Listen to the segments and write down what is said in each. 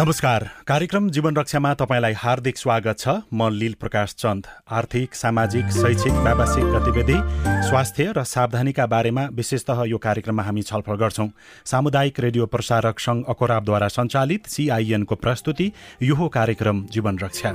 नमस्कार। कार्यक्रम जीवन रक्षामा तपाईँलाई हार्दिक स्वागत छ। म लील प्रकाश चन्द। आर्थिक सामाजिक शैक्षिक व्यावसायिक गतिविधि स्वास्थ्य र सावधानीका बारेमा विशेषतः यो कार्यक्रममा हामी छलफल गर्छौं। सामुदायिक रेडियो प्रसारक संघ अकोराबद्वारा सञ्चालित सिआइएनको प्रस्तुति यो कार्यक्रम जीवन रक्षा।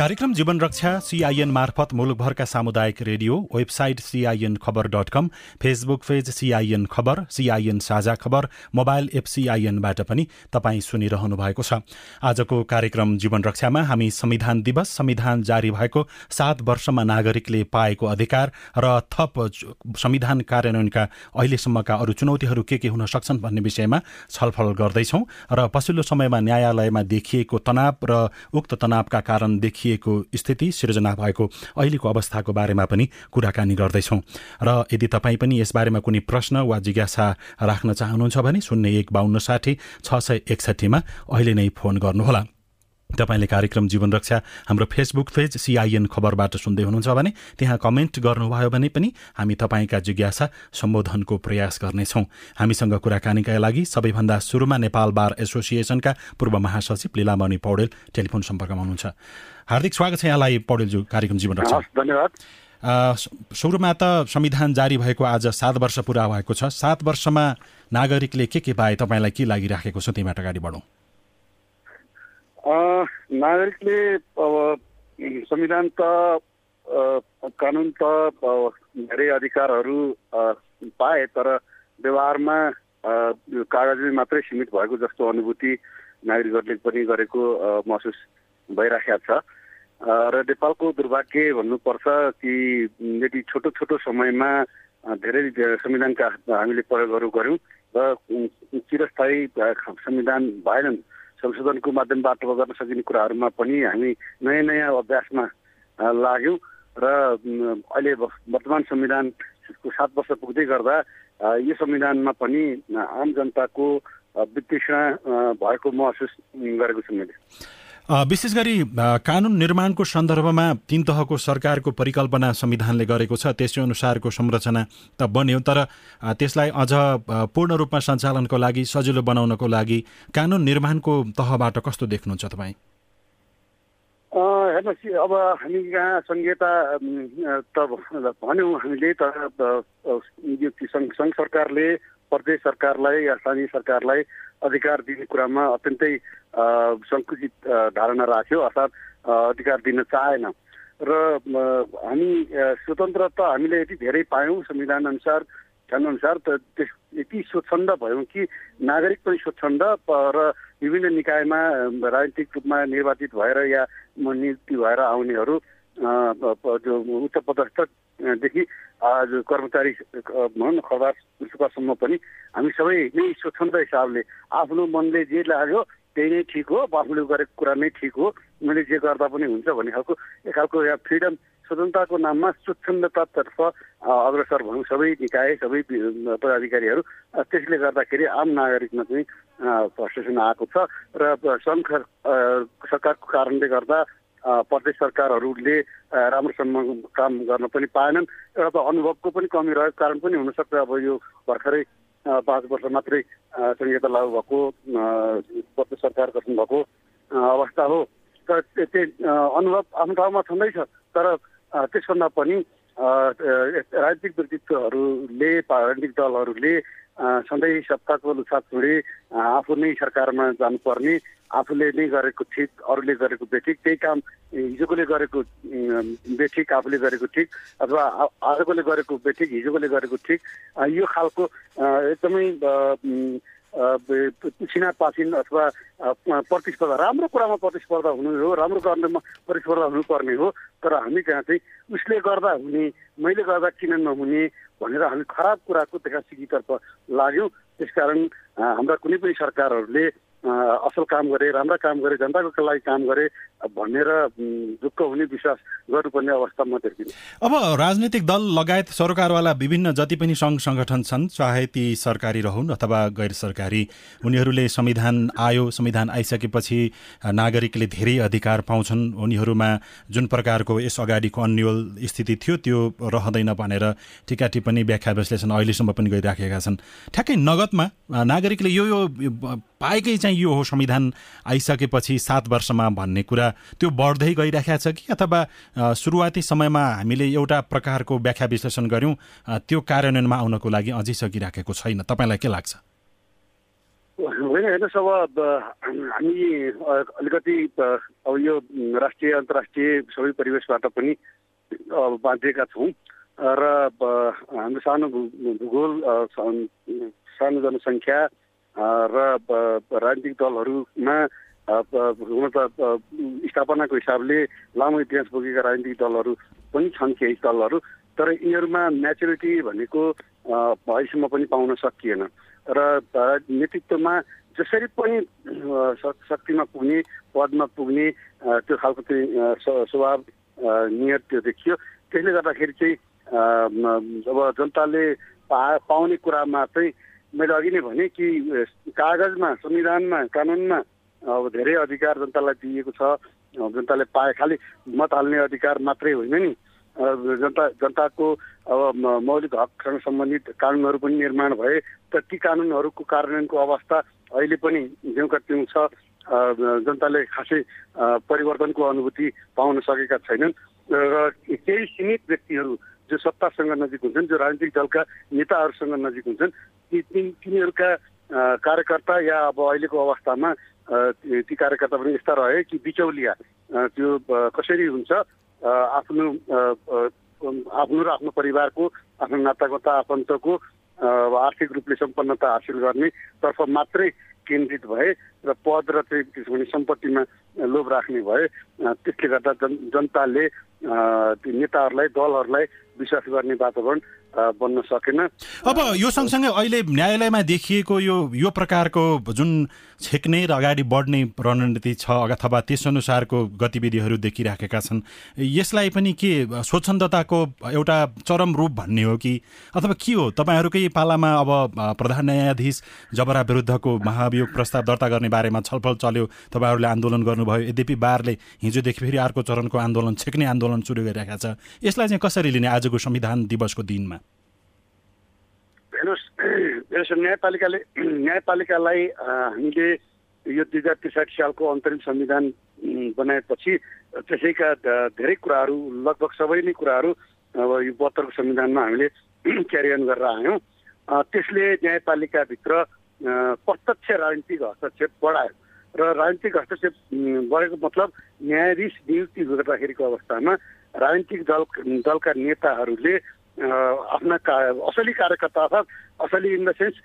कार्यक्रम जीवन रक्षा सिआइएन मार्फत मुलुकभरका सामुदायिक radio website CIN Khabar dot com Facebook page CIN Khabar CIN साझा खबर मोबाइल एप सिआइएनबाट पनि तपाईँ सुनिरहनु भएको छ। आजको कार्यक्रम जीवन रक्षामा हामी संविधान दिवस संविधान जारी भएको सात वर्षमा नागरिकले पाएको अधिकार र थप संविधान कार्यान्वयनका अहिलेसम्मका अरू चुनौतीहरू के के हुन सक्छन् भन्ने विषयमा छलफल गर्दैछौँ र पछिल्लो समयमा न्यायालयमा देखिएको तनाव र उक्त तनावका कारण देखिए देखिएको स्थिति सिर्जना भएको अहिलेको अवस्थाको बारेमा पनि कुराकानी गर्दैछौँ। र यदि तपाईँ पनि यसबारेमा कुनै प्रश्न वा जिज्ञासा राख्न चाहनुहुन्छ भने शून्य एक बाहन्न साठी छ सय एकसट्ठीमा अहिले नै फोन गर्नुहोला। तपाईँले कार्यक्रम जीवन रक्षा हाम्रो फेसबुक पेज सिआइएन खबरबाट सुन्दै हुनुहुन्छ भने त्यहाँ कमेन्ट गर्नुभयो भने पनि हामी तपाईँका जिज्ञासा सम्बोधनको प्रयास गर्नेछौँ। हामीसँग कुराकानीका लागि सबैभन्दा सुरुमा नेपाल बार एसोसिएसनका पूर्व महासचिव लीलामणि पौडेल टेलिफोन सम्पर्कमा हुनुहुन्छ। हार्दिक स्वागत छ यहाँलाई पौडेलज्यू कार्यक्रम जीवन रक्षा धन्यवाद। सुरुमा त संविधान जारी भएको आज सात वर्ष पुरा भएको छ। सात वर्षमा नागरिकले के के पाए? तपाईँलाई के लागिराखेको छ? त्यहीबाट अगाडि बढौँ। नागरिकले अब संविधान त कानुन त धेरै अधिकारहरू पाए तर व्यवहारमा कागजले मात्रै सीमित भएको जस्तो अनुभूति नागरिकहरूले पनि गरेको महसुस भइराखेको छ। र नेपालको दुर्भाग्य भन्नुपर्छ कि यदि छोटो छोटो समयमा धेरै संविधानका हामीले प्रयोगहरू गऱ्यौँ र चिरस्थायी संविधान भएनन् संशोधनको माध्यमबाट गर्न सकिने कुराहरूमा पनि हामी नयाँ नयाँ अभ्यासमा लाग्यौँ र अहिले वर्तमान संविधानको सात वर्ष पुग्दै गर्दा यो संविधानमा पनि आम जनताको विश्लेषण भएको महसुस गरेको छु मैले। विशेष गरी कानुन निर्माणको सन्दर्भमा तीन तहको सरकारको परिकल्पना संविधानले गरेको छ त्यसै अनुसारको संरचना त बन्यो तर त्यसलाई अझ पूर्ण रूपमा सञ्चालनको लागि सजिलो बनाउनको लागि कानुन निर्माणको तहबाट कस्तो देख्नुहुन्छ तपाईँ? हेर्नुहोस् अब हामी यहाँ संहिता त भन्यौँ हामीले तर यो सङ्घ सरकारले प्रदेश सरकारलाई या स्थानीय सरकारलाई अधिकार दिने कुरामा अत्यन्तै सङ्कुचित धारणा राख्यो अर्थात् अधिकार दिन चाहेन। र हामी स्वतन्त्र त हामीले यति धेरै पायौँ संविधान अनुसार अनुसार त त्यस यति स्वच्छन्द भयौँ कि नागरिक पनि स्वच्छन्द र विभिन्न निकायमा राजनीतिक रूपमा निर्वाचित भएर या नियुक्ति भएर आउनेहरू जो उच्च पदस्थदेखि कर्मचारी भनौँ न खबर सुखसम्म पनि हामी सबै नै स्वच्छन्द हिसाबले आफ्नो मनले जे लाग्यो त्यही नै ठिक हो आफूले गरेको कुरा नै ठिक हो मैले जे गर्दा पनि हुन्छ भन्ने खालको एक खालको यहाँ फ्रिडम स्वतन्त्रताको नाममा स्वच्छन्दतातर्फ अग्रसर भनौँ सबै निकाय सबै पदाधिकारीहरू त्यसले गर्दाखेरि आम नागरिकमा चाहिँ फ्रस्ट्रेसन आएको छ र सङ्घ सरकारको कारणले गर्दा प्रदेश सरकारहरूले राम्रोसँग काम गर्न पनि पाएनन्। एउटा त अनुभवको पनि कमी रहेको कारण पनि हुनसक्छ अब यो भर्खरै पाँच वर्ष मात्रै संहिता लागू भएको प्रदेश सरकार गठन भएको अवस्था हो। तर त्यो अनुभव आफ्नो ठाउँमा छँदैछ तर त्यसभन्दा पनि राजनीतिक व्यक्तित्वहरूले राजनीतिक दलहरूले सधैँ सत्ताको लुछा छोडी आफू नै सरकारमा जानुपर्ने आफूले नै गरेको ठिक अरूले गरेको बेठिक त्यही काम हिजोकोले गरेको बेठिक आफूले गरेको ठिक अथवा आजकोले गरेको बेठिक हिजोकोले गरेको ठिक यो खालको एकदमै सिना पासिन अथवा प्रतिस्पर्धा राम्रो कुरामा प्रतिस्पर्धा हुनु हो राम्रो गर्नेमा प्रतिस्पर्धा हुनुपर्ने हो तर हामी कहाँ चाहिँ उसले गर्दा हुने मैले गर्दा किन नहुने भनेर हामी खराब कुराको देखा सिकीतर्फ लाग्यौँ। त्यसकारण हाम्रा कुनै पनि सरकारहरूले असल काम गरे राम्रा काम गरे जनताको लागि काम गरे भनेर दुःख हुने विश्वास गर्नुपर्ने अवस्था म देख्दिनँ अब राजनैतिक दल लगायत सरकारवाला विभिन्न जति पनि सङ्घ सङ्गठन छन् चाहे ती सरकारी रहन् अथवा गैर सरकारी उनीहरूले संविधान आयो संविधान आइसकेपछि नागरिकले धेरै अधिकार पाउँछन्। उनीहरूमा जुन प्रकारको यस अगाडिको अन्यल स्थिति थियो त्यो रहँदैन भनेर टिका टिप्पणी व्याख्या विश्लेषण अहिलेसम्म पनि गरिराखेका छन्। ठ्याक्कै नगदमा नागरिकले यो यो पाएकै यो हो संविधान आइसकेपछि सात वर्षमा भन्ने कुरा। त्यो बढ्दै गइरहेको छ कि? अथवा सुरुवाती समयमा हामीले एउटा प्रकारको व्याख्या विश्लेषण गऱ्यौँ त्यो कार्यान्वयनमा आउनको लागि अझै सकिराखेको छैन। तपाईँलाई के लाग्छ? होइन हेर्नुहोस् अब हामी अलिकति अब यो राष्ट्रिय अन्तर्राष्ट्रिय सबै परिवेशबाट पनि बाँधिएका छौँ। र हाम्रो सानो भूगोल सानो जनसङ्ख्या र राजनीतिक दलहरूमा हुन त स्थापनाको हिसाबले लामो इतिहास बोकेका राजनीतिक दलहरू पनि छन् केही दलहरू तर यिनीहरूमा म्याचुरिटी भनेको अहिलेसम्म पनि पाउन सकिएन। र नेतृत्वमा जसरी पनि शक्तिमा पुग्ने पदमा पुग्ने त्यो खालको त्यो स्वभाव नियत त्यो देखियो। त्यसले गर्दाखेरि चाहिँ अब जनताले पा पाउने कुरामा चाहिँ मैले अघि नै भने कि कागजमा संविधानमा कानुनमा अब धेरै अधिकार जनतालाई दिइएको छ। जनताले पाए खालि मत हाल्ने अधिकार मात्रै होइन नि। जनता जनताको अब मौलिक हकसँग सम्बन्धित कानुनहरू पनि निर्माण भए तर ती कानुनहरूको कार्यान्वयनको अवस्था अहिले पनि ज्यूका त्यौँ छ। जनताले खासै परिवर्तनको अनुभूति पाउन सकेका छैनन्। र केही सीमित व्यक्तिहरू जो सत्तासँग नजिक हुन्छन् जो राजनीतिक दलका नेताहरूसँग नजिक हुन्छन् ती तिनीहरूका कार्यकर्ता या अब अहिलेको अवस्थामा ती कार्यकर्ता पनि यस्ता रहे कि बिचौलिया त्यो कसरी हुन्छ आफ्नो आफ्नो र आफ्नो परिवारको आफ्नो नातागोता आफन्तको आर्थिक रूपले सम्पन्नता हासिल गर्ने तर्फ मात्रै केन्द्रित भए र पद र चाहिँ त्यसो भने सम्पत्तिमा लोभ राख्ने भए त्यसले गर्दा जन जनताले नेताहरूलाई दलहरूलाई विश्वास गर्ने वातावरण बन्न सकेन। अब यो सँगसँगै अहिले न्यायालयमा देखिएको यो यो प्रकारको जुन छेक्ने र अगाडि बढ्ने रणनीति छ अथवा त्यसअनुसारको गतिविधिहरू देखिराखेका छन् यसलाई पनि के स्वच्छन्दताको एउटा चरम रूप भन्ने हो कि? अथवा के हो? तपाईँहरूकै पालामा अब प्रधान न्यायाधीश जबरा विरुद्धको महाभियोग प्रस्ताव दर्ता गर्ने बारेमा छलफल चल्यो तपाईँहरूले आन्दोलन गर्नुभयो यद्यपि बारले हिजोदेखि फेरि अर्को चरणको आन्दोलन छेक्ने आन्दोलन सुरु गरिरहेका छ। यसलाई चाहिँ कसरी लिने आजको संविधान दिवसको दिनमा? हेर्नुहोस् न्यायपालिकाले न्यायपालिकालाई हामीले यो दुई हजार त्रिसाठी सालको अन्तरिम संविधान बनाएपछि त्यसैका धेरै कुराहरू लगभग सबै नै कुराहरू अब यो बहत्तरको संविधानमा हामीले क्यारियन गरेर आयौँ। त्यसले न्यायपालिकाभित्र प्रत्यक्ष राजनीतिक हस्तक्षेप बढायो। र राजनीतिक हस्तक्षेप बढेको मतलब न्यायाधीश नियुक्ति गर्दाखेरिको अवस्थामा राजनीतिक दल दलका नेताहरूले आफ्ना का असली कार्यकर्ता अर्थात् असली इन द सेन्स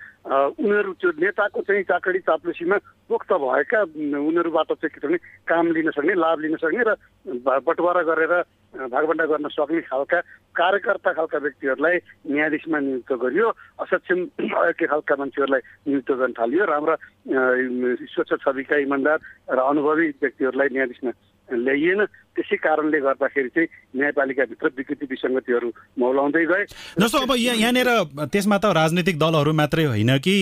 उनीहरू त्यो नेताको चाहिँ चाकडी चाप्लुसीमा पोख्त भएका उनीहरूबाट चाहिँ के भने काम लिन सक्ने लाभ लिन सक्ने र बटवारा गरेर भागभन्डा गर्न सक्ने खालका कार्यकर्ता खालका व्यक्तिहरूलाई न्यायाधीशमा नियुक्त गरियो। असक्षम अयोग्य खालका मान्छेहरूलाई नियुक्त गर्न थालियो। राम्रा स्वच्छ छविका इमान्दार र अनुभवी व्यक्तिहरूलाई न्यायाधीशमा ल्याइएन। त्यसै कारणले गर्दाखेरि चाहिँ न्यायपालिकाभित्र विकृति विसङ्गतिहरू मौलाउँदै गए। जस्तो अब यहाँ यहाँनिर त्यसमा त राजनीतिक दलहरू मात्रै होइन कि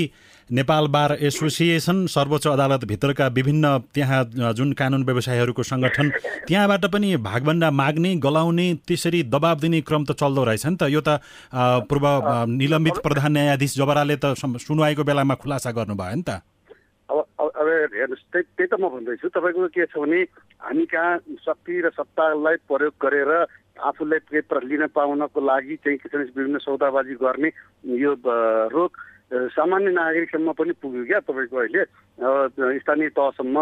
नेपाल बार एसोसिएसन सर्वोच्च अदालतभित्रका विभिन्न त्यहाँ जुन कानुन व्यवसायहरूको सङ्गठन त्यहाँबाट पनि भागभन्डा माग्ने गलाउने त्यसरी दबाब दिने क्रम त चल्दो रहेछ नि त। यो त पूर्व निलम्बित प्रधान न्यायाधीश जबराले त सुनवाईको बेलामा खुलासा गर्नुभयो नि त। अब हेर्नुहोस् त्यही त्यही त म भन्दैछु तपाईँको के छ भने हामी कहाँ शक्ति र सत्तालाई प्रयोग गरेर आफूलाई पेपर लिन पाउनको लागि चाहिँ के छ विभिन्न सौदाबाजी गर्ने यो रोग सामान्य नागरिकसम्म पनि पुग्यो क्या तपाईँको अहिले। स्थानीय तहसम्म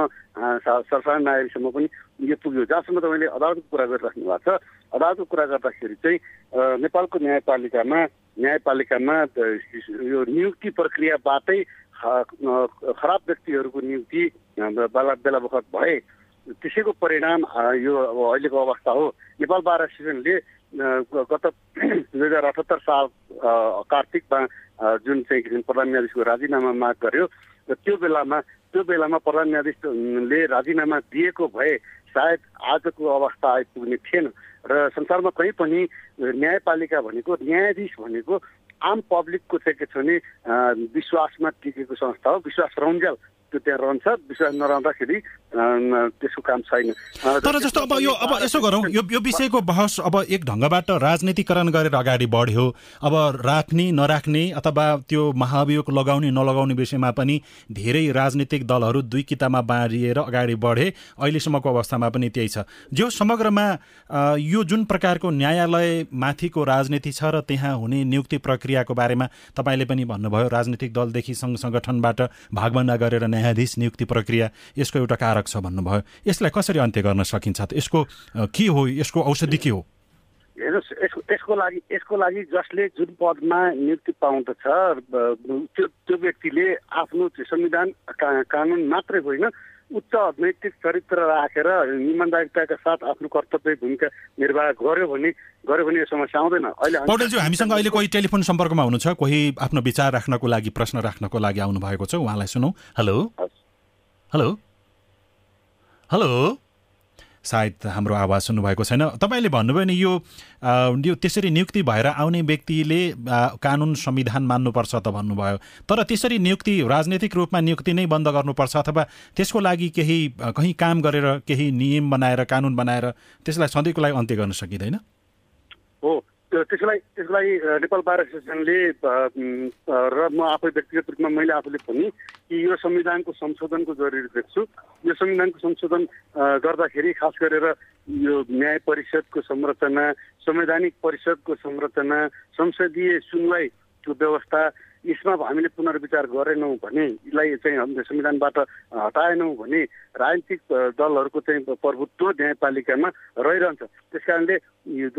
सरसाधारण नागरिकसम्म पनि यो पुग्यो जहाँसम्म तपाईँले अदालतको कुरा गरिराख्नु भएको छ। अदालतको कुरा गर्दाखेरि चाहिँ नेपालको न्यायपालिकामा न्यायपालिकामा यो नियुक्ति प्रक्रियाबाटै खराब व्यक्तिहरूको नियुक्ति बेला बेला बखत भए त्यसैको परिणाम यो अब अहिलेको अवस्था हो। नेपाल बार एसोसिएसनले गत दुई हजार अठहत्तर साल कार्तिकमा जुन चाहिँ प्रधान न्यायाधीशको राजीनामा माग गर्यो र त्यो बेलामा त्यो बेलामा प्रधान न्यायाधीशले राजीनामा दिएको भए सायद आजको अवस्था आइपुग्ने थिएन। र संसारमा कहीँ पनि न्यायपालिका भनेको न्यायाधीश भनेको आम पब्लिकको चाहिँ के छ भने विश्वासमा टिकेको संस्था हो। विश्वास रौन्जेल। त्यो त्यहाँ रहन्छ विश्वास नरहँदाखेरि त्यसको काम छैन तर जस्तो अब यो अब यसो गरौँ यो यो विषयको बहस अब एक ढङ्गबाट राजनीतिकरण गरेर अगाडि बढ्यो। अब राख्ने नराख्ने अथवा त्यो महाभियोग लगाउने नलगाउने विषयमा पनि धेरै राजनीतिक दलहरू दुई कितामा बाँडिएर अगाडि बढे। अहिलेसम्मको अवस्थामा पनि त्यही छ। जो समग्रमा यो जुन प्रकारको न्यायालय माथिको राजनीति छ र त्यहाँ हुने नियुक्ति प्रक्रियाको बारेमा तपाईँले पनि भन्नुभयो राजनीतिक दलदेखि सङ्घ सङ्गठनबाट भागभन्दा गरेर न्यायाधीश नियुक्ति प्रक्रिया यसको एउटा कारक छ भन्नुभयो। यसलाई कसरी अन्त्य गर्न सकिन्छ? त यसको के हो? यसको औषधि के हो? हेर्नुहोस् यसको यसको लागि यसको लागि जसले जुन पदमा नियुक्ति पाउँदछ त्यो त्यो व्यक्तिले आफ्नो संविधान कानुन मात्रै होइन उच्च नैतिक चरित्र राखेर इमान्दारिताका साथ आफ्नो कर्तव्य भूमिका निर्वाह गर्यो भने गर्यो भने यो समस्या आउँदैन। अहिले पौडेलज्यू हामीसँग अहिले कोही टेलिफोन सम्पर्कमा हुनुहुन्छ कोही आफ्नो विचार राख्नको लागि प्रश्न राख्नको लागि आउनु भएको छ। उहाँलाई सुनौ। हेलो। हेलो। हेलो। सायद हाम्रो आवाज सुन्नुभएको छैन। तपाईँले भन्नुभयो नि यो यो त्यसरी नियुक्ति भएर आउने व्यक्तिले कानुन संविधान मान्नुपर्छ त भन्नुभयो। तर त्यसरी नियुक्ति राजनैतिक रूपमा नियुक्ति नै बन्द गर्नुपर्छ अथवा त्यसको लागि केही कहीँ काम गरेर केही नियम बनाएर कानुन बनाएर त्यसलाई सधैँको लागि अन्त्य गर्न सकिँदैन? हो त्यसको लागि नेपाल बार एसोसिएसनले र म आफै व्यक्तिगत रूपमा मैले आफूले पनि कि यो संविधानको संशोधनको जरुरी देख्छु। यो संविधानको संशोधन गर्दाखेरि खास गरेर यो न्याय परिषदको संरचना संवैधानिक परिषदको संरचना संसदीय सुनवाईको व्यवस्था यसमा हामीले पुनर्विचार गरेनौँ भने यसलाई चाहिँ संविधानबाट हटाएनौँ भने राजनीतिक दलहरूको चाहिँ प्रभुत्व न्यायपालिकामा रहिरहन्छ। त्यस कारणले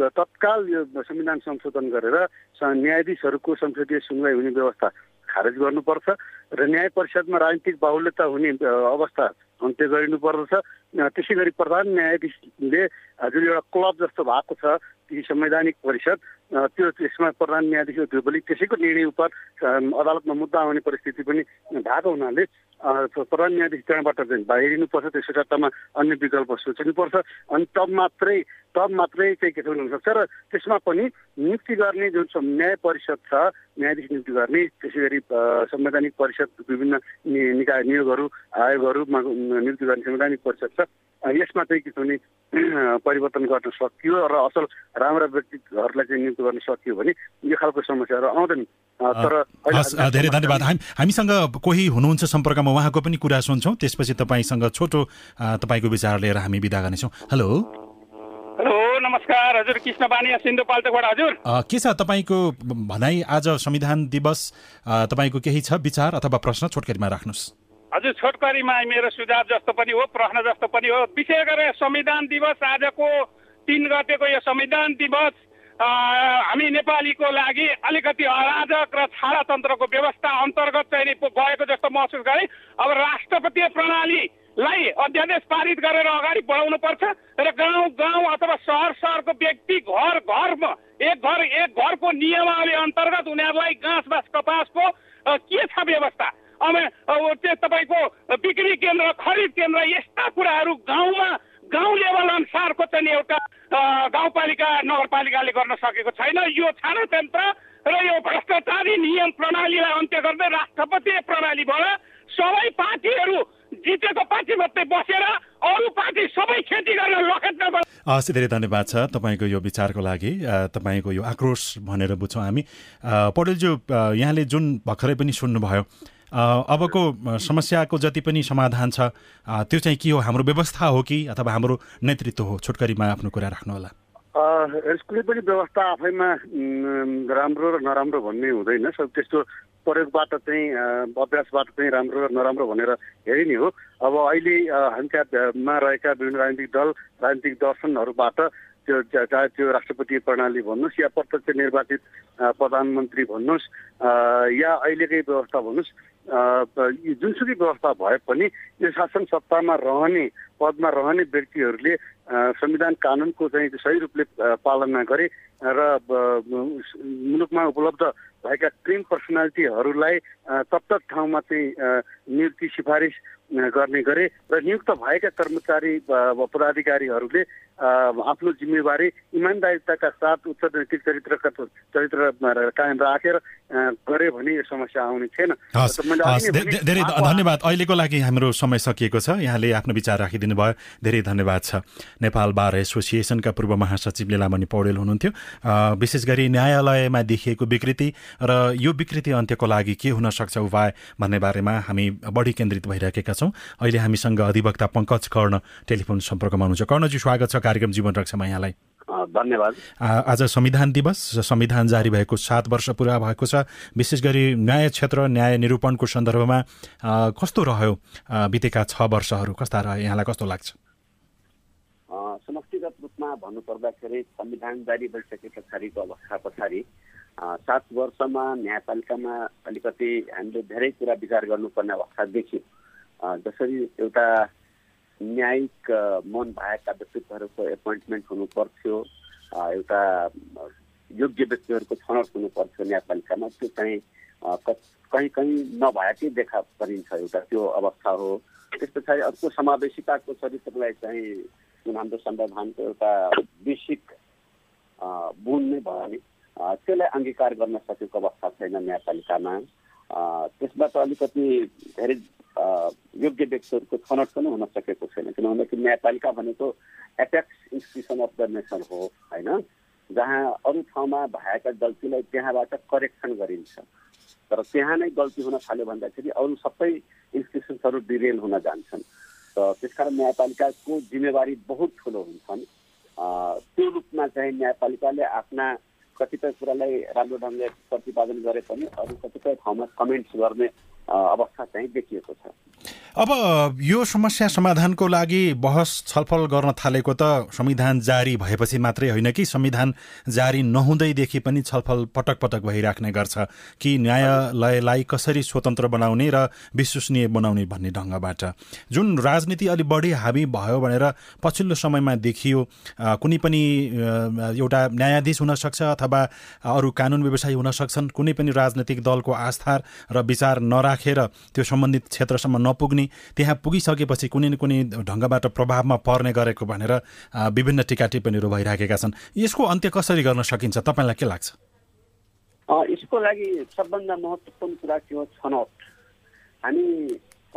तत्काल यो संविधान संशोधन गरेर न्यायाधीशहरूको संसदीय सुनवाई हुने व्यवस्था खारेज गर्नुपर्छ र न्याय परिषदमा राजनीतिक बाहुल्यता हुने अवस्था अन्त्य गरिनुपर्दछ। त्यसै गरी प्रधान न्यायाधीशले जुन एउटा क्लब जस्तो भएको छ ती संवैधानिक परिषद। त्यो त्यसमा प्रधान न्यायाधीश भोलि त्यसैको निर्णय उप अदालतमा मुद्दा आउने परिस्थिति पनि भएको हुनाले प्रधान न्यायाधीश त्यहाँबाट चाहिँ बाहिरिनुपर्छ त्यसको सट्टामा अन्य विकल्प सोच्नुपर्छ। अनि तब मात्रै तब मात्रै चाहिँ के छ हुनसक्छ र त्यसमा पनि नियुक्ति गर्ने जुन न्याय परिषद छ न्यायाधीश नियुक्ति गर्ने त्यसै गरी संवैधानिक परिषद विभिन्न निकाय नियोगहरू आयोगहरूमा नियुक्ति गर्ने संवैधानिक परिषद छ। यसमा चाहिँ के छ भने परिवर्तन गर्न सकियो र असल राम्रा व्यक्तिहरूलाई चाहिँ नियुक्त गर्न सकियो भने यो खालको समस्याहरू आउँदैन। तर धेरै धन्यवाद। हामीसँग कोही हुनुहुन्छ सम्पर्कमा? उहाँको पनि कुरा सुन्छौँ। त्यसपछि तपाईँसँग छोटो तपाईँको विचार लिएर हामी विदा गर्नेछौँ। हेलो। हेलो नमस्कार। हजुर कृष्ण बानी सिन्धुपाल्चोकबाट हजुर। के छ तपाईँको भनाइ? आज संविधान दिवस तपाईँको केही छ विचार अथवा प्रश्न? छोटकरीमा राख्नुहोस्। हजुर छोटकरीमा मेरो सुझाव जस्तो पनि हो प्रश्न जस्तो पनि हो। विशेष गरेर संविधान दिवस आजको तिन गतेको यो संविधान दिवस हामी नेपालीको लागि अलिकति अराजक र छाडातन्त्रको व्यवस्था अन्तर्गत चाहिँ गएको जस्तो महसुस गरेँ। अब राष्ट्रपतीय प्रणालीलाई अध्यादेश पारित गरेर अगाडि बढाउनु पर्छ र गाउँ गाउँ अथवा सहर सहरको व्यक्ति घर घरमा एक घर एक घरको नियमावली अन्तर्गत उनीहरूलाई घाँस बाँस कपासको के छ व्यवस्था? त्यो तपाईँको बिक्री केन्द्र खरिद केन्द्र यस्ता कुराहरू गाउँमा गाउँ लेभल अनुसारको चाहिँ एउटा गाउँपालिका नगरपालिकाले गर्न सकेको छैन। यो छानातन्त्र र यो भ्रष्टाचारी नियम प्रणालीलाई अन्त्य गर्दै राष्ट्रपति प्रणालीबाट सबै पार्टीहरू जितेको पार्टी मात्रै बसेर अरू पार्टी सबै खेती गर्न लखेट्न हस् धेरै धन्यवाद छ तपाईँको यो विचारको लागि। तपाईँको यो आक्रोश भनेर बुझ्छौँ हामी। पौडेलज्यू यहाँले जुन भर्खरै पनि सुन्नुभयो अबको समस्याको जति पनि समाधान छ त्यो चाहिँ के हो? हाम्रो व्यवस्था हो कि अथवा हाम्रो नेतृत्व हो? छोटकरीमा आफ्नो कुरा राख्नुहोला कुनै पनि व्यवस्था आफैमा राम्रो र नराम्रो भन्ने हुँदैन। त्यस्तो प्रयोगबाट चाहिँ अभ्यासबाट चाहिँ राम्रो र नराम्रो भनेर हेरिने हो। अब अहिले हामी त्यहाँमा रहेका विभिन्न राजनीतिक दल राजनीतिक दर्शनहरूबाट त्यो चाहे त्यो राष्ट्रपति प्रणाली भन्नुहोस् या प्रत्यक्ष निर्वाचित प्रधानमन्त्री भन्नुहोस् या अहिलेकै व्यवस्था भन्नुहोस् जुनसुकै व्यवस्था भए पनि यो शासन सत्तामा रहने पदमा रहने व्यक्तिहरूले संविधान कानुनको चाहिँ सही रूपले पालना गरे र मुलुकमा उपलब्ध भएका क्रिम पर्सनालिटीहरूलाई तत्त ठाउँमा चाहिँ नियुक्ति सिफारिस गर्ने गरे र नियुक्त भएका कर्मचारी पदाधिकारीहरूले आफ्नो जिम्मेवारी इमान्दारिताका साथ उच्च नैतिक चरित्रका चरित्र कायम राखेर गरे भने यो समस्या आउने थिएन धेरै धन्यवाद। अहिलेको लागि हाम्रो समय सकिएको छ। यहाँले आफ्नो विचार राखिदिनु भयो। धेरै धन्यवाद छ। नेपाल बार एसोसिएसनका पूर्व महासचिव लिलामणि पौडेल हुनुहुन्थ्यो। विशेष गरी न्यायालयमा देखिएको विकृति र यो विकृति अन्त्यको लागि के हुन सक्छ उपाय भन्ने बारेमा हामी बढी केन्द्रित भइरहेका छौँ। अहिले हामीसँग अधिवक्ता पङ्कज कर्ण टेलिफोन सम्पर्कमा हुनुहुन्छ। कर्णजी स्वागत छ। कार्यक्रम जीवन रक्षामा यहाँलाई। धन्यवाद। आज संविधान दिवस संविधान जारी भएको सात वर्ष पुरा भएको छ। विशेष गरी न्याय क्षेत्र न्याय निरूपणको सन्दर्भमा कस्तो रह्यो बितेका छ वर्षहरू? कस्ता रह्यो? यहाँलाई कस्तो लाग्छ? समष्टिगत रूपमा भन्नुपर्दाखेरि संविधान जारी भइसके पछाडिको अवस्था पछाडि सात वर्षमा न्यायपालिकामा अलिकति हामीले धेरै कुरा विचार गर्नुपर्ने अवस्था देख्यौँ। जसरी एउटा न्यायिक मन भएका व्यक्तित्वहरूको एपोइन्टमेन्ट हुनु पर्थ्यो एउटा योग्य व्यक्तिहरूको छनौट हुनु पर्थ्यो न्यायपालिकामा त्यो चाहिँ कहीँ कहीँ नभएकै देखा परिन्छ एउटा त्यो अवस्था हो। त्यस पछाडि अर्को समावेशिताको चरित्रलाई चाहिँ जुन हाम्रो संविधानको एउटा बेसिक बुन नै भयो भने त्यसलाई अङ्गीकार गर्न सकेको अवस्था छैन न्यायपालिकामा। त्यसबाट अलिकति धेरै योग्य व्यक्तिहरूको छनौट पनि हुन सकेको छैन। किन भन्दाखेरि न्यायपालिका भनेको apex institution of the nation हो होइन? जहाँ अरू ठाउँमा भएका गल्तीलाई त्यहाँबाट करेक्सन गरिन्छ। तर त्यहाँ नै गल्ती हुन थाल्यो भन्दाखेरि अरू सबै इन्स्टिट्युसन्सहरू डिरेल हुन जान्छन्। र त्यसकारण न्यायपालिकाको जिम्मेवारी बहुत ठुलो हुन्छन्। त्यो रूपमा चाहिँ न्यायपालिकाले आफ्ना कतिपय कुरालाई राम्रो ढङ्गले प्रतिपादन गरे पनि अरू कतिपय ठाउँमा कमेन्ट्स गर्ने अवस्था चाहिँ देखिएको छ। अब यो समस्या समाधानको लागि बहस छलफल गर्न थालेको त संविधान जारी भएपछि मात्रै होइन कि संविधान जारी नहुँदैदेखि पनि छलफल पटक पटक भइराख्ने गर्छ कि न्यायालयलाई कसरी स्वतन्त्र बनाउने र विश्वसनीय बनाउने भन्ने ढङ्गबाट। जुन राजनीति अलिक बढी हाबी भयो भनेर पछिल्लो समयमा देखियो कुनै पनि एउटा न्यायाधीश हुनसक्छ अथवा अरू कानुन व्यवसायी हुन सक्छन् कुनै पनि राजनैतिक दलको आस्था र विचार नराखेर त्यो सम्बन्धित क्षेत्रसम्म नपुग्ने त्यहाँ पुगिसकेपछि कुनै न कुनै ढङ्गबाट प्रभावमा पर्ने गरेको भनेर विभिन्न टिका टिप्पणीहरू भइराखेका छन्। यसको अन्त्य कसरी गर्न सकिन्छ? तपाईँलाई के लाग्छ? यसको लागि सबभन्दा महत्त्वपूर्ण कुरा के हो? छनौट। हामी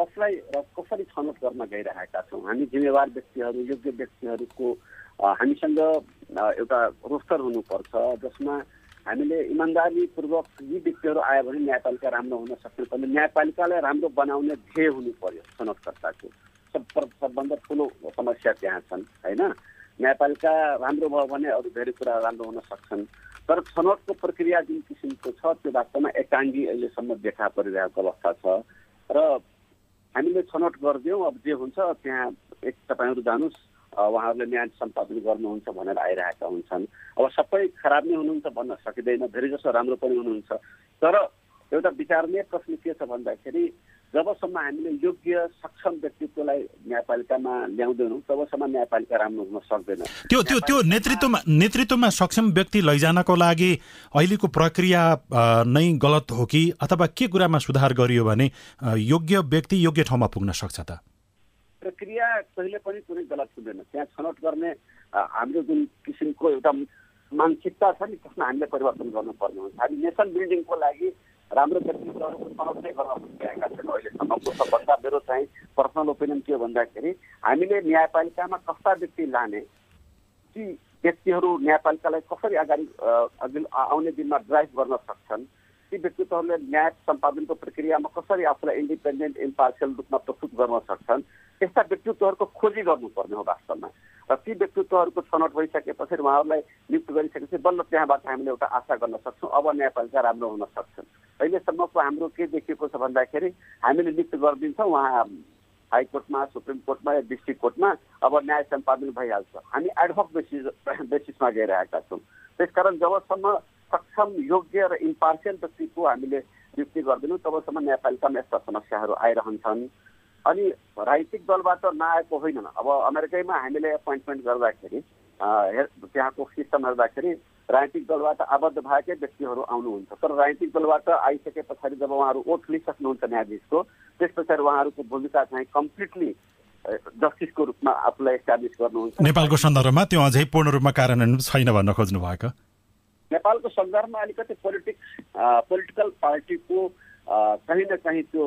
कसलाई र कसरी छनौट गर्न गइरहेका छौँ? हामी जिम्मेवार व्यक्तिहरू योग्य व्यक्तिहरूको हामीसँग एउटा रोस्टर हुनुपर्छ जसमा हामीले इमान्दारीपूर्वक यी व्यक्तिहरू आयो भने न्यायपालिका राम्रो हुन सक्ने पनि न्यायपालिकालाई राम्रो बनाउने ध्येय हुनु पर्यो छनौटकर्ताको सब सबभन्दा ठुलो समस्या त्यहाँ छन् होइन? न्यायपालिका राम्रो भयो भने अरू धेरै कुरा राम्रो हुन सक्छन्। तर छनौटको प्रक्रिया जुन किसिमको छ त्यो वास्तवमा एकाङ्गी अहिलेसम्म देखा परिरहेको अवस्था छ। र हामीले छनौट गरिदियौँ अब जे हुन्छ त्यहाँ एक तपाईँहरू जानुहोस्। उहाँहरूले न्याय सम्पादन गर्नुहुन्छ भनेर आइरहेका हुन्छन्। अब सबै खराब नै हुनुहुन्छ भन्न सकिँदैन धेरै जसो राम्रो पनि हुनुहुन्छ। तर एउटा विचारणीय प्रश्न के छ भन्दाखेरि जबसम्म हामीले योग्य सक्षम व्यक्तित्वलाई न्यायपालिकामा ल्याउँदैनौँ तबसम्म न्यायपालिका राम्रो हुन सक्दैन। त्यो त्यो त्यो नेतृत्वमा नेतृत्वमा सक्षम व्यक्ति लैजानको लागि अहिलेको प्रक्रिया नै गलत हो कि अथवा के कुरामा सुधार गरियो भने योग्य व्यक्ति योग्य ठाउँमा पुग्न सक्छ त? प्रक्रिया कहिले पनि कुनै गलत हुँदैन। त्यहाँ छनौट गर्ने हाम्रो जुन किसिमको एउटा मानसिकता छ नि त्यसमा हामीले परिवर्तन गर्नुपर्ने हुन्छ। हामी नेसन बिल्डिङको लागि राम्रो व्यक्तित्वहरूको छनौट नै गर्न सकिरहेका छैनौँ अहिलेसम्मको सबभन्दा मेरो चाहिँ पर्सनल ओपिनियन के हो भन्दाखेरि हामीले न्यायपालिकामा कस्ता व्यक्ति लाने ती व्यक्तिहरू न्यायपालिकालाई कसरी अगाडि आउने दिनमा ड्राइभ गर्न सक्छन् ती व्यक्तित्वहरूले न्याय सम्पादनको प्रक्रियामा कसरी आफूलाई इन्डिपेन्डेन्ट इम्पार्सियल रूपमा प्रस्तुत गर्न सक्छन् त्यस्ता व्यक्तित्वहरूको खोजी गर्नुपर्ने हो वास्तवमा। र ती व्यक्तित्वहरूको छनौट भइसकेपछि उहाँहरूलाई नियुक्त गरिसकेपछि बल्ल त्यहाँबाट हामीले एउटा आशा गर्न सक्छौँ अब न्यायपालिका राम्रो हुन सक्छन्। अहिलेसम्मको हाम्रो के देखिएको छ भन्दाखेरि हामीले नियुक्त गरिदिन्छौँ उहाँ हाइकोर्टमा सुप्रिम कोर्टमा या डिस्ट्रिक्ट कोर्टमा अब न्याय सम्पादन भइहाल्छ। हामी एडभक बेसिस बेसिसमा गइरहेका छौँ। त्यसकारण जबसम्म सक्षम योग्य र इम्पार्सियल व्यक्तिको हामीले नियुक्ति गर्दैनौँ तबसम्म न्यायपालिकामा यस्ता समस्याहरू आइरहन्छन्। अनि राजनीतिक दलबाट नआएको होइन अब अमेरिकैमा हामीले एपोइन्टमेन्ट गर्दाखेरि त्यहाँको सिस्टम हेर्दाखेरि राजनीतिक दलबाट आबद्ध भएकै व्यक्तिहरू आउनुहुन्छ। तर राजनीतिक दलबाट आइसके पछाडि जब उहाँहरू ओठ लिइसक्नुहुन्छ न्यायाधीशको त्यस पछाडि उहाँहरूको भूमिका चाहिँ कम्प्लिटली जस्टिसको रूपमा आफूलाई इस्टाब्लिस गर्नुहुन्छ। नेपालको सन्दर्भमा त्यो अझै पूर्ण रूपमा कार्यान्वयन छैन भन्न खोज्नु भएको नेपालको सन्दर्भमा अलिकति पोलिटिक्स पोलिटिकल पार्टीको कहीँ न कहीँ त्यो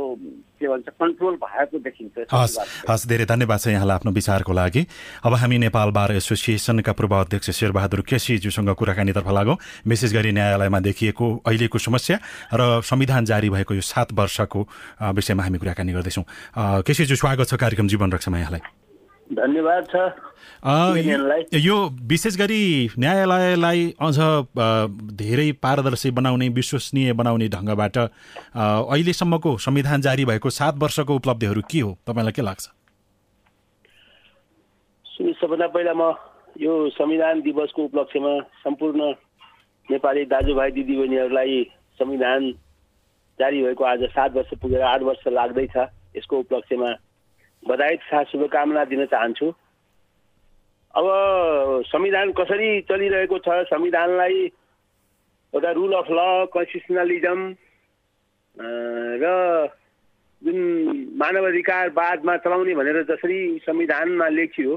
के भन्छ कन्ट्रोल भएको देखिन्छ हस् हस् धेरै धन्यवाद छ यहाँलाई आफ्नो विचारको लागि। अब हामी नेपाल बार एसोसिएसनका पूर्व अध्यक्ष शेरबहादुर केसीज्यूसँग कुराकानीतर्फ लागौँ। विशेष गरी न्यायालयमा देखिएको अहिलेको समस्या र संविधान जारी भएको यो सात वर्षको विषयमा हामी कुराकानी गर्दैछौँ। केसीज्यू स्वागत छ कार्यक्रम जीवन रक्षामा यहाँलाई। धन्यवाद छ। यो विशेष गरी न्यायालयलाई अझ धेरै पारदर्शी बनाउने विश्वसनीय बनाउने ढङ्गबाट अहिलेसम्मको संविधान जारी भएको सात वर्षको उपलब्धिहरू के हो? तपाईँलाई के लाग्छ? सबभन्दा पहिला म यो संविधान दिवसको उपलक्ष्यमा सम्पूर्ण नेपाली दाजुभाइ दिदीबहिनीहरूलाई संविधान जारी भएको आज सात वर्ष पुगेर आठ वर्ष लाग्दैछ। यसको उपलक्ष्यमा बधाई तथा शुभकामना दिन चाहन्छु। अब संविधान कसरी चलिरहेको छ? संविधानलाई एउटा रुल अफ ल कन्स्टिट्युसनलिजम र जुन मानव अधिकार बादमा चलाउने भनेर जसरी संविधानमा लेखियो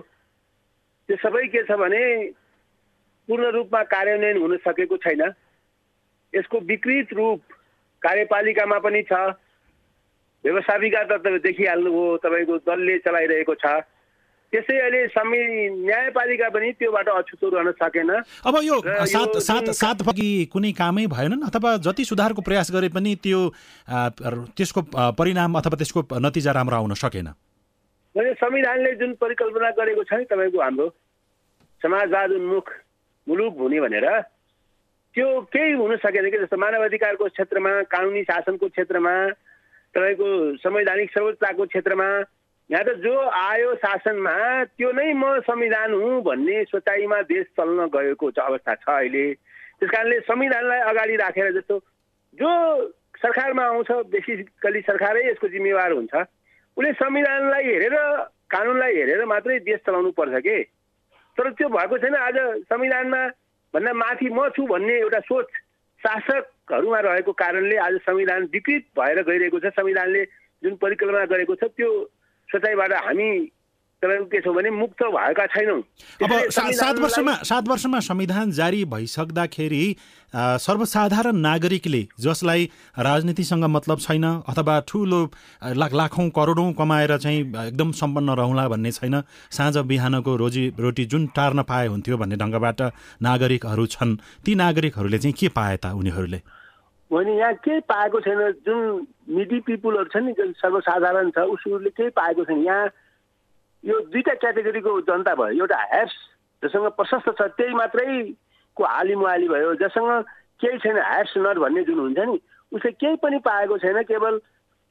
त्यो सबै के छ भने पूर्ण रूपमा कार्यान्वयन हुन सकेको छैन। यसको विकृत रूप कार्यपालिकामा पनि छ। व्यवस्थापिका त देखिहाल्नुभयो तपाईँको दलले चलाइरहेको छ। त्यसै अहिले न्यायपालिका पनि त्योबाट अछुतो रहन सकेन। अब यो सात सात सात कि कुनै कामै भएनन् अथवा जति सुधारको प्रयास गरे पनि त्यो त्यसको परिणाम अथवा त्यसको नतिजा राम्रो आउन सकेन। संविधानले जुन परिकल्पना गरेको छ नि तपाईँको हाम्रो समाजवाद उन्मुख मुलुक हुने भनेर त्यो केही हुन सकेन कि जस्तो मानव अधिकारको क्षेत्रमा कानुनी शासनको क्षेत्रमा तपाईँको संवैधानिक सर्वोच्चताको क्षेत्रमा यहाँ त जो आयो शासनमा त्यो नै म संविधान हुँ भन्ने सोचाइमा देश चल्न गएको अवस्था छ अहिले। त्यस कारणले संविधानलाई अगाडि राखेर जस्तो जो सरकारमा आउँछ बेसिकली सरकारै यसको जिम्मेवार हुन्छ उसले संविधानलाई हेरेर कानुनलाई हेरेर मात्रै देश चलाउनु पर्छ कि? तर त्यो भएको छैन। आज संविधानमा भन्दा माथि म छु भन्ने एउटा सोच शासकहरूमा रहेको कारणले आज संविधान विकृत भएर गइरहेको छ। संविधानले जुन परिकल्पना गरेको छ त्यो सोचाइबाट हामी तपाईँको के छ भने मुक्त भएका छैनौँ। अब सात वर्षमा सात वर्षमा संविधान जारी भइसक्दाखेरि सर्वसाधारण नागरिकले जसलाई राजनीतिसँग मतलब छैन अथवा ठुलो लाख लाखौँ करोडौँ कमाएर चाहिँ एकदम सम्पन्न रहला भन्ने छैन साँझ बिहानको रोजी रोटी जुन टार्न पाए हुन्थ्यो भन्ने ढङ्गबाट नागरिकहरू छन्। ती नागरिकहरूले चाहिँ के पाए त उनीहरूले? होइन यहाँ केही पाएको छैन। जुन मिडी पिपुलहरू छ नि जुन सर्वसाधारण छ उसहरूले केही पाएको छैन। यहाँ यो दुईवटा क्याटेगोरीको जनता भयो एउटा ह्याप्स जसँग प्रशस्त छ त्यही मात्रैको हाली मुहाली भयो जसँग केही छैन ह्याप्स नट भन्ने जुन हुन्छ नि उसले केही पनि पाएको छैन केवल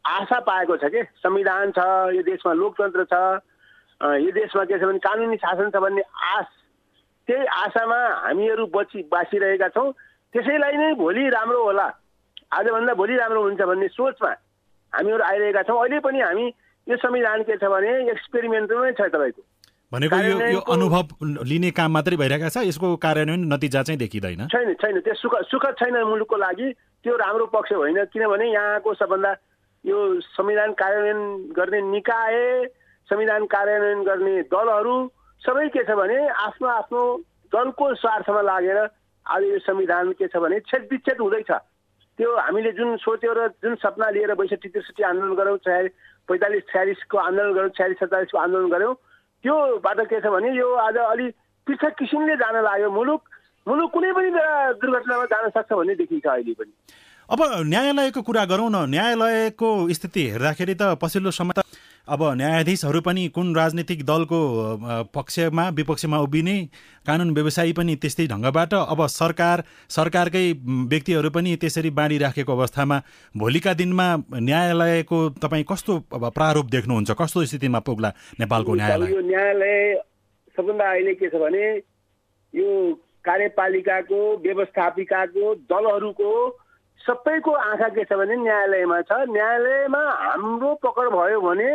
आशा पाएको छ कि? संविधान छ यो देशमा लोकतन्त्र छ यो देशमा के छ भने कानुनी शासन छ भन्ने आश त्यही आशामा हामीहरू बची बाँचिरहेका छौँ। त्यसैलाई नै भोलि राम्रो होला। आजभन्दा भोलि राम्रो हुन्छ भन्ने सोचमा हामीहरू आइरहेका छौँ। अहिले पनि हामी यो संविधान के छ भने एक्सपेरिमेन्टमै छ तपाईँको। भनेको यो यो अनुभव लिने काम मात्रै भइरहेको छ यसको कार्यान्वयन नतिजा चाहिँ देखिँदैन। छैन छैन त्यो सुख सुखद छैन मुलुकको लागि त्यो राम्रो पक्ष होइन किनभने यहाँको सबभन्दा यो संविधान कार्यान्वयन गर्ने निकाय संविधान कार्यान्वयन गर्ने दलहरू सबै के छ भने आफ्नो आफ्नो दलको स्वार्थमा लागेर आज यो संविधान के छ भने छेद विच्छेद हुँदैछ। त्यो हामीले जुन सोच्यो र जुन सपना लिएर बैसठी त्रिसठी आन्दोलन गऱ्यौँ चाहे पैँतालिस छ्यालिसको आन्दोलन गऱ्यौँ छ्यालिस सत्तालिसको आन्दोलन गऱ्यौँ। त्यो बाटो के छ भने यो आज अलि पृथक किसिमले जान लाग्यो। मुलुक मुलुक कुनै पनि बेला दुर्घटनामा जान सक्छ भन्ने देखिन्छ अहिले पनि। अब न्यायालयको कुरा गरौँ न। न्यायालयको स्थिति हेर्दाखेरि त पछिल्लो समय त अब न्यायाधीशहरू पनि कुन राजनीतिक दलको पक्षमा विपक्षमा उभिने कानुन व्यवसायी पनि त्यस्तै ढङ्गबाट अब सरकार सरकारकै व्यक्तिहरू पनि त्यसरी बाँडिराखेको अवस्थामा भोलिका दिनमा न्यायालयको तपाईँ कस्तो अब प्रारूप देख्नुहुन्छ? कस्तो स्थितिमा पुग्ला नेपालको न्यायालय? यो न्यायालय सबभन्दा अहिले के छ भने यो कार्यपालिकाको व्यवस्थापिकाको दलहरूको सबैको आँखा के छ भने न्यायालयमा छ। न्यायालयमा हाम्रो पकड भयो भने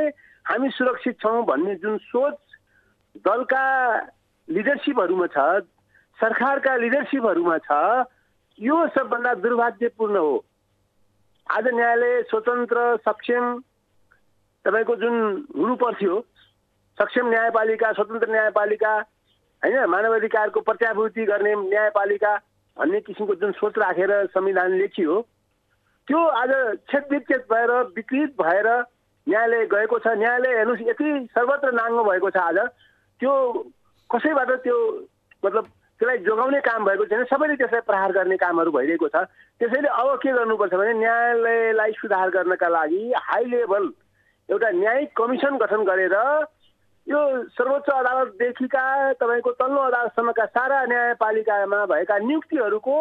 हामी सुरक्षित छौँ भन्ने जुन सोच दलका लिडरसिपहरूमा छ सरकारका लिडरसिपहरूमा छ यो सबभन्दा दुर्भाग्यपूर्ण हो। आज न्यायालय स्वतन्त्र सक्षम तपाईँको जुन हुनुपर्थ्यो सक्षम न्यायपालिका स्वतन्त्र न्यायपालिका होइन मानवाधिकारको प्रत्याभूति गर्ने न्यायपालिका भन्ने किसिमको जुन सोच राखेर संविधान लेखियो त्यो आज छेद विच्छेद भएर विकृत भएर न्यायालय गएको छ। न्यायालय हेर्नुहोस् यति सर्वत्र नाङ्गो भएको छ आज। त्यो कसैबाट त्यो मतलब त्यसलाई जोगाउने काम भएको छैन। सबैले त्यसलाई प्रहार गर्ने कामहरू भइरहेको छ। त्यसैले अब के गर्नुपर्छ भने न्यायालयलाई सुधार गर्नका लागि हाई लेभल एउटा न्यायिक कमिसन गठन गरेर यो सर्वोच्च अदालतदेखिका तपाईँको तल्लो अदालतसम्मका सारा न्यायपालिकामा भएका नियुक्तिहरूको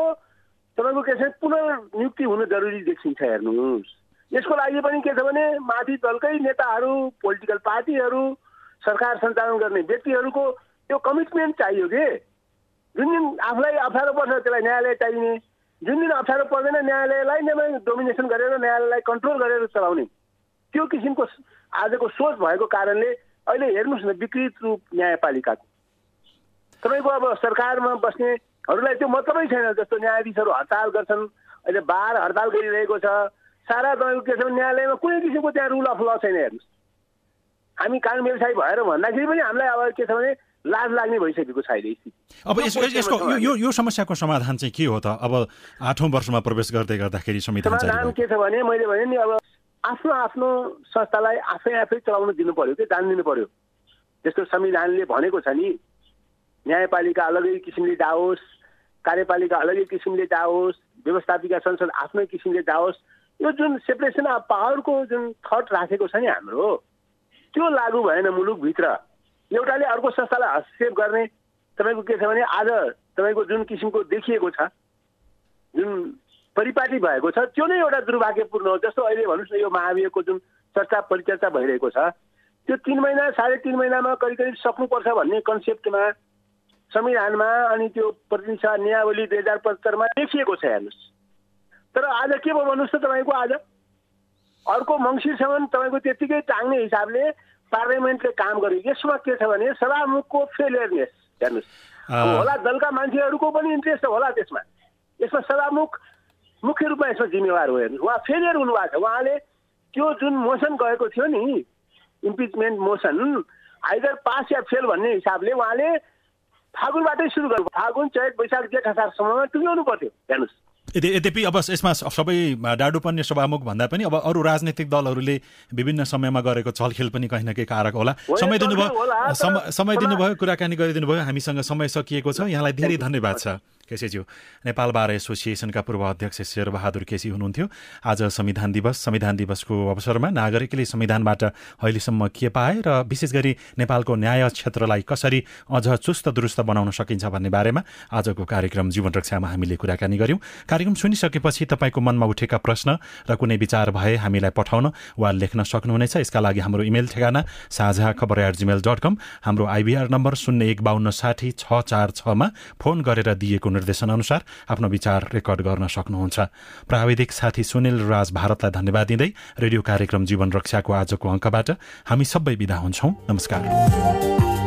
तपाईँको के छ पुनर्नियुक्ति हुनु जरुरी देखिन्छ हेर्नुहोस्। यसको लागि पनि के छ भने माथि दलकै नेताहरू पोलिटिकल पार्टीहरू सरकार सञ्चालन गर्ने व्यक्तिहरूको त्यो कमिटमेन्ट चाहियो कि? जुन दिन आफूलाई अप्ठ्यारो पर्छ त्यसलाई न्यायालय चाहिने। जुन दिन अप्ठ्यारो पर्दैन न्यायालयलाई नै डोमिनेसन गरेर न्यायालयलाई कन्ट्रोल गरेर चलाउने। त्यो किसिमको आजको सोच भएको कारणले अहिले हेर्नुहोस् न विकृत रूप न्यायपालिकाको। तपाईँको अब सरकारमा बस्नेहरूलाई त्यो मतलबै छैन जस्तो न्यायाधीशहरू हडताल गर्छन्। अहिले बार हडताल गरिरहेको छ। सारा तपाईँको के छ भने न्यायालयमा कुनै किसिमको त्यहाँ रुल अफ ल छैन हेर्नुहोस्। हामी कानुन व्यवसायी भएर भन्दाखेरि पनि हामीलाई अब के छ भने लाज लाग्ने भइसकेको छ अहिले स्थिति। अब यसको यो यो समस्याको समाधान चाहिँ के हो त? अब आठौँ वर्षमा प्रवेश गर्दै गर्दाखेरि समाधान के छ भने मैले भने नि अब आफ्नो आफ्नो संस्थालाई आफै आफै चलाउन दिनु पर्यो कि जान दिनु पर्यो जस्तो संविधानले भनेको छ नि न्यायपालिका अलगै किसिमले जाओस् कार्यपालिका अलगै किसिमले जाओस् व्यवस्थापिका संसद आफ्नै किसिमले जाओस् यो जुन सेपरेसन अफ पावरको जुन थट राखेको छ नि हाम्रो त्यो लागू भएन मुलुकभित्र। एउटाले अर्को संस्थालाई हस्तक्षेप गर्ने तपाईँको के छ भने आज तपाईँको जुन किसिमको देखिएको छ जुन परिपाटी भएको छ। त्यो नै एउटा दुर्भाग्यपूर्ण हो। जस्तो अहिले भन्नुहोस् न यो महाभियोगको जुन चर्चा परिचर्चा भइरहेको छ त्यो तिन महिना साढे तिन महिनामा करिब करिब सक्नुपर्छ भन्ने कन्सेप्टमा संविधानमा अनि त्यो प्रतिनिधि नियावली दुई हजार पचहत्तरमा लेखिएको छ हेर्नुहोस्। तर आज के भयो भन्नुहोस् त तपाईँको आज? अर्को मङ्सिरसम्म तपाईँको त्यत्तिकै टाङ्ने हिसाबले पार्लियामेन्टले काम गर्यो। यसमा के छ भने सभामुखको फेलियरनेस हेर्नुहोस्। होला दलका मान्छेहरूको पनि इन्ट्रेस्ट होला त्यसमा। यसमा सभामुख मुख्य रूपमा यसमा जिम्मेवार हो हेर्नु उहाँ फेलियर हुनुभएको छ। उहाँले त्यो जुन मोसन गएको थियो नि इम्पिचमेन्ट मोसन आइदर पास या फेल भन्ने हिसाबले उहाँले फागुनबाटै सुरु गर्नु फागुन चैत वैशाख जेठ असारसम्ममा टुङ्ग्याउनु पर्थ्यो। हेर्नुहोस्। यद्यपि अब यसमा सबै डाडुपन्ने सभामुख भन्दा पनि अब अरू राजनैतिक दलहरूले विभिन्न समयमा गरेको छलखेल पनि कहीँ न कहीँ कारक होला। समय दिनुभयो। समय दिनुभयो कुराकानी गरिदिनु भयो हामीसँग समय सकिएको छ। यहाँलाई धेरै धन्यवाद छ। केसीज्यू। नेपाल बार एसोसिएसनका पूर्व अध्यक्ष शेरबहादुर केसी हुनुहुन्थ्यो। आज संविधान दिवस संविधान दिवसको अवसरमा नागरिकले संविधानबाट अहिलेसम्म के पाए र विशेष गरी नेपालको न्याय क्षेत्रलाई कसरी अझ चुस्त दुरुस्त बनाउन सकिन्छ भन्ने बारेमा आजको कार्यक्रम जीवन रक्षामा हामीले कुराकानी गऱ्यौँ कार्यक्रम सुनिसकेपछि तपाईँको मनमा उठेका प्रश्न र कुनै विचार भए हामीलाई पठाउन वा लेख्न सक्नुहुनेछ। यसका लागि हाम्रो इमेल ठेगाना साझा खबर एट जिमेल डट कम हाम्रो आइबिआर नम्बर शून्य एक बाहन्न साठी छ चार छमा फोन गरेर दिएको निर्देशन अनुसार आफ्नो विचार रेकर्ड गर्न सक्नुहुन्छ। प्राविधिक साथी सुनिल राज भारतलाई धन्यवाद दिँदै रेडियो कार्यक्रम जीवन रक्षाको आजको अङ्कबाट हामी सबै विदा हुन्छौँ। नमस्कार।